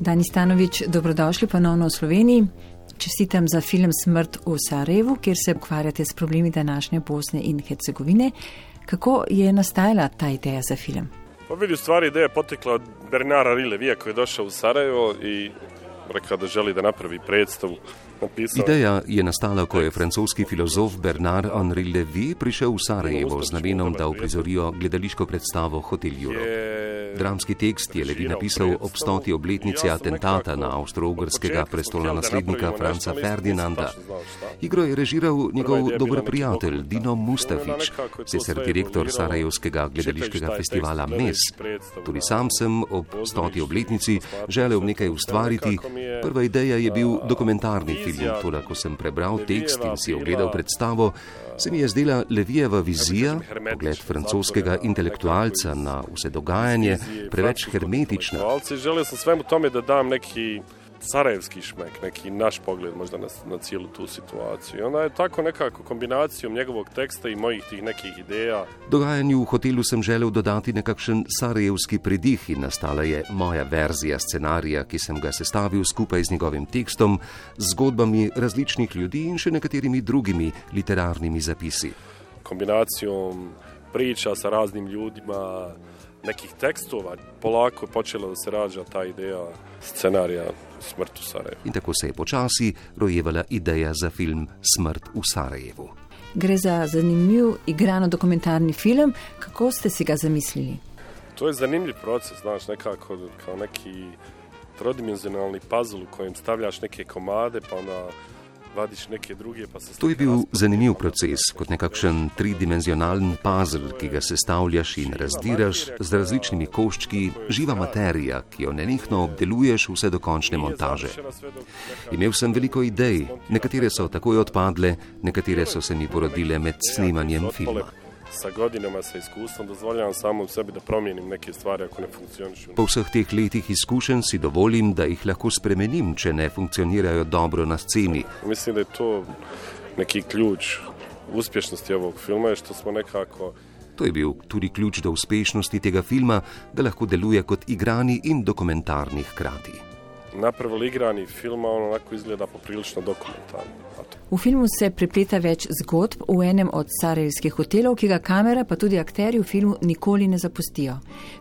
Dani Stanovič, dobrodošli ponovno v Sloveniji. Čestitam za film Smrt v Sarajevu, kjer se ukvarjate s problemi današnje Bosne in Hercegovine. Kako je nastajala ta ideja za film? Pa vidi, u stvari ideja je potekla od Bernara Rilevija koji je došao u Sarajevo i rekao da želi da napravi predstavu. Napisao. Ideja je nastala, ko je francoski filozof Bernard Henri Levy prišel v Sarajevo z namenom, da uprizorijo gledališko predstavo Hotel Europe. Dramski tekst je Levy napisal ob stoti obletnici atentata na avstro-ugrskega prestola naslednika Franca Ferdinanda. Igro je režiral njegov dober prijatelj Dino Mustafič, sicer direktor Sarajevskega gledališkega festivala MES. Tudi sam sem ob stoti obletnici želel nekaj ustvariti. Prva ideja je bil dokumentarni film film. Toda, ko sem prebral tekst in si ogledal predstavo, se mi je zdela Levijeva vizija, pogled francoskega intelektualca na vse dogajanje, preveč hermetična. Želel sem svemu tome da dam neki sarajevski šmek, neki naš pogled možda na, na cijelu tu situaciju. I onda je tako nekako kombinacijom njegovog teksta i mojih tih nekih ideja. Dogajanju v hotelu sem želel dodati nekakšen sarajevski predih in nastala je moja verzija scenarija, ki sem ga sestavil skupaj z njegovim tekstom, zgodbami različnih ljudi in še nekaterimi drugimi literarnimi zapisi. Kombinacijom priča sa raznim ljudima, nekih tekstova, polako je počela da se rađa ta ideja scenarija Smrt v Sarajevu. In tako se je počasi rojevala ideja za film Smrt v Sarajevu. Gre za zanimiv, igrano dokumentarni film. Kako ste si ga zamislili? To je zanimljiv proces, znaš, nekako kao neki trodimenzionalni puzzle u kojem stavljaš neke komade, pa onda vadiš neke druge. To je bil zanimiv proces, kot nekakšen tridimenzionalen puzzle, ki ga sestavljaš in razdiraš z različnimi koščki, živa materija, ki jo nenehno obdeluješ vse do končne montaže. Imel sem veliko idej, nekatere so takoj odpadle, nekatere so se mi porodile med snemanjem filma. Sa godinama, sa iskustvom, dozvoljavam samo sebi da promijenim neke stvari ako ne funkcionišu. Po vseh teh letih izkušenj si dovolim, da jih lahko spremenim, če ne funkcionirajo dobro na sceni. Mislim da je to neki ključ uspješnosti ovog filma, je što smo nekako To je bil tudi ključ do uspešnosti tega filma, da lahko deluje kot igrani in dokumentarni hkrati. Napravili igrani film, a on onako izgleda poprilično dokumentarno. V filmu se prepleta več zgodb v enem od sarajevskih hotelov, ki ga kamera pa tudi akteri v filmu nikoli ne zapustijo.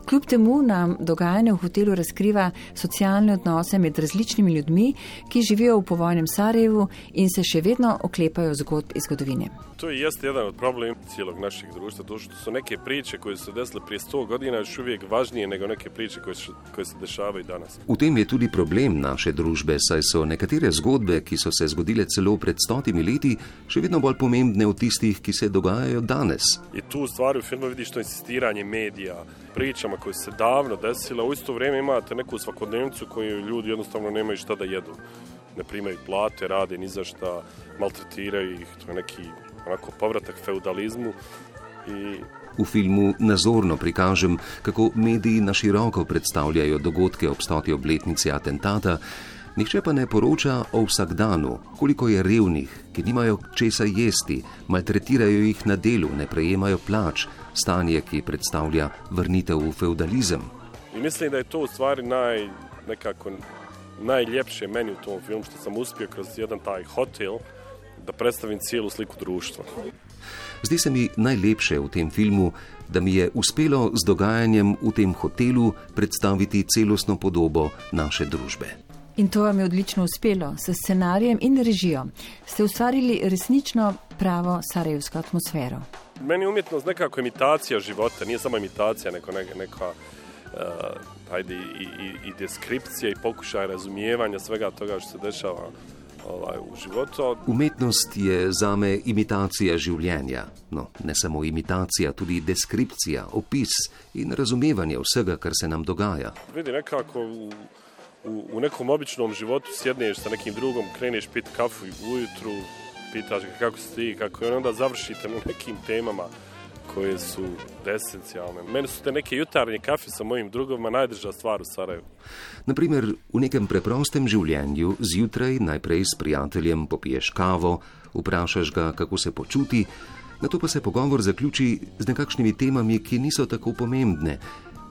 Kljub temu nam dogajanje v hotelu razkriva socialne odnose med različnimi ljudmi, ki živijo v povojnem Sarajevu in se še vedno oklepajo zgodb iz zgodovine. To je jest jedan od problema cijelog našeg društva, to što su neke priče koje su se desile prije 100 godina još uvijek važnije nego neke priče koje, koje se dešavaju danas. V tem je tudi problem naše družbe, saj so nekatere zgodbe, ki so se zgodile celo pred stotimi leti, še vedno bolj pomembne od tistih, ki se dogajajo danes. I tu u stvari u filmu vidiš to insistiranje medija, pričama koje se davno desile, a u isto vrijeme imate neku svakodnevnicu koju ljudi jednostavno nemaju šta da jedu. Ne primaju plate, rade ni za šta, maltretiraju ih, to je neki onako povratak feudalizmu i V filmu nazorno prikažem, kako mediji na široko predstavljajo dogodke ob stoti obletnici atentata, nihče pa ne poroča o vsakdanu, koliko je revnih, ki nimajo česa jesti, maltretirajo jih na delu, ne prejemajo plač, stanje, ki predstavlja vrnitev v feudalizem. I mislim da je to u stvari naj, nekako najljepše meni u tom filmu što sam uspio kroz jedan taj hotel da predstavim cijelu sliku društva. Zdi se mi najlepše v tem filmu, da mi je uspelo z dogajanjem v tem hotelu predstaviti celostno podobo naše družbe. In to vam je odlično uspelo, s scenarijem in režijo. Ste ustvarili resnično pravo sarajevsko atmosfero. Meni je umjetnost nekako imitacija života, nije samo imitacija, nego neka, neka uh, ajde, i, i, i deskripcija i pokušaj razumijevanja svega toga što se dešava ovaj, u životu. Umetnost je zame imitacija življenja. No, ne samo imitacija, tudi deskripcija, opis in razumevanje vsega, kar se nam dogaja. Vidi, nekako u, u, u nekom običnom životu sjedneš sa nekim drugom, kreneš pit kafu ujutru, pitaš ga kako si ti, kako je, onda završite na nekim temama koje su esencijalne. Meni su te neke jutarnje kafe sa mojim drugovima najdrža stvar u Sarajevu. Naprimer, v nekem preprostem življenju zjutraj najprej s prijateljem popiješ kavo, vprašaš ga, kako se počuti, nato pa se pogovor zaključi z nekakšnimi temami, ki niso tako pomembne.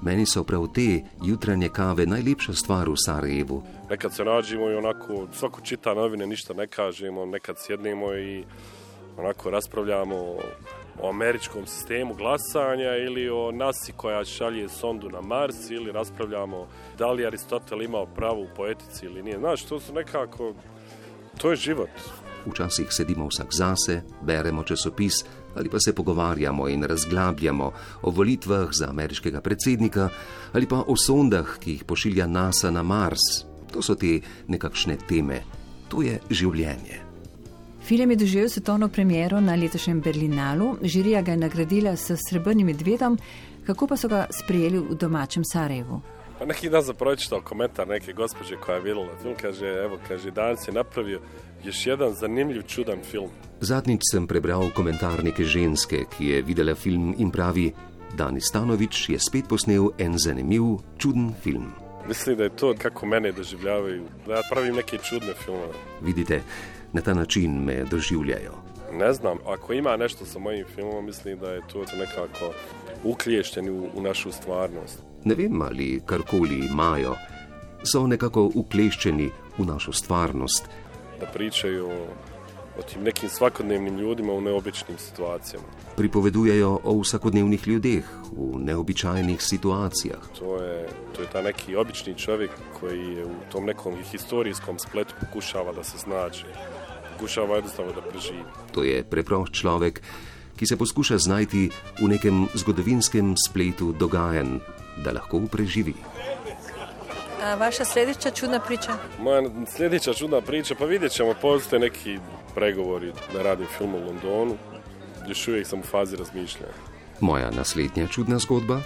Meni so prav te jutranje kave najlepša stvar v Sarajevu. Nekad se nađemo i onako, svako čita novine, ništa ne kažemo, nekad sjednemo i onako raspravljamo o američkom sistemu glasanja ili o nasi koja šalje sondu na Mars ili raspravljamo da li Aristotel imao pravo u poetici ili nije. Znaš, to su nekako, to je život. Včasih sedimo vsak zase, beremo časopis ali pa se pogovarjamo in razglabljamo o volitvah za ameriškega predsednika ali pa o sondah, ki jih pošilja NASA na Mars. To so te nekakšne teme. To je življenje. Film je doživel svetovno premiero na letošnjem Berlinalu, žirija ga je nagradila s srebrnim medvedom, kako pa so ga sprejeli v domačem Sarajevu. Pa neki dan sam pročitao komentar neke gospođe koja je vidjela film, kaže, evo, kaže, danas je napravio još jedan zanimljiv, čudan film. Zadnjič sem prebral komentar neke ženske, ki je videla film in pravi, Dani Stanovič je spet posnel en zanimiv, čuden film. Mislim da je to kako mene doživljavaju, da ja pravim neke čudne filmove. Vidite, na ta način me doživljajo. Ne znam, ako ima nešto sa mojim filmom, mislim da je to nekako ukliješten u, u našu stvarnost. Ne vem, ali karkoli imajo, so nekako ukleščeni v našo stvarnost. Da pričajo o tim nekim svakodnevnim ljudima v neobičnim situacijama. Pripovedujejo o vsakodnevnih ljudeh v neobičajnih situacijah. To je, to je ta neki obični čovjek koji je u tom nekom historijskom spletu pokušava da se snađe. Pokušava jednostavno da preživi. To je preprost človek, ki se poskuša znajti v nekem zgodovinskem spletu dogajanj, da lahko preživi. A vaša sljedeća čudna priča? Moja sljedeća čudna priča, pa vidjet ćemo, postoje neki pregovori da radim film u Londonu. Još uvijek sam u fazi razmišljanja. Moja naslednja čudna zgodba?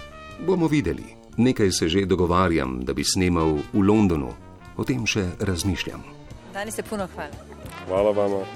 Bomo videli. Nekaj se že dogovarjam, da bi snemal v Londonu. O tem še razmišljam. Dani se puno hvala. Hvala vama.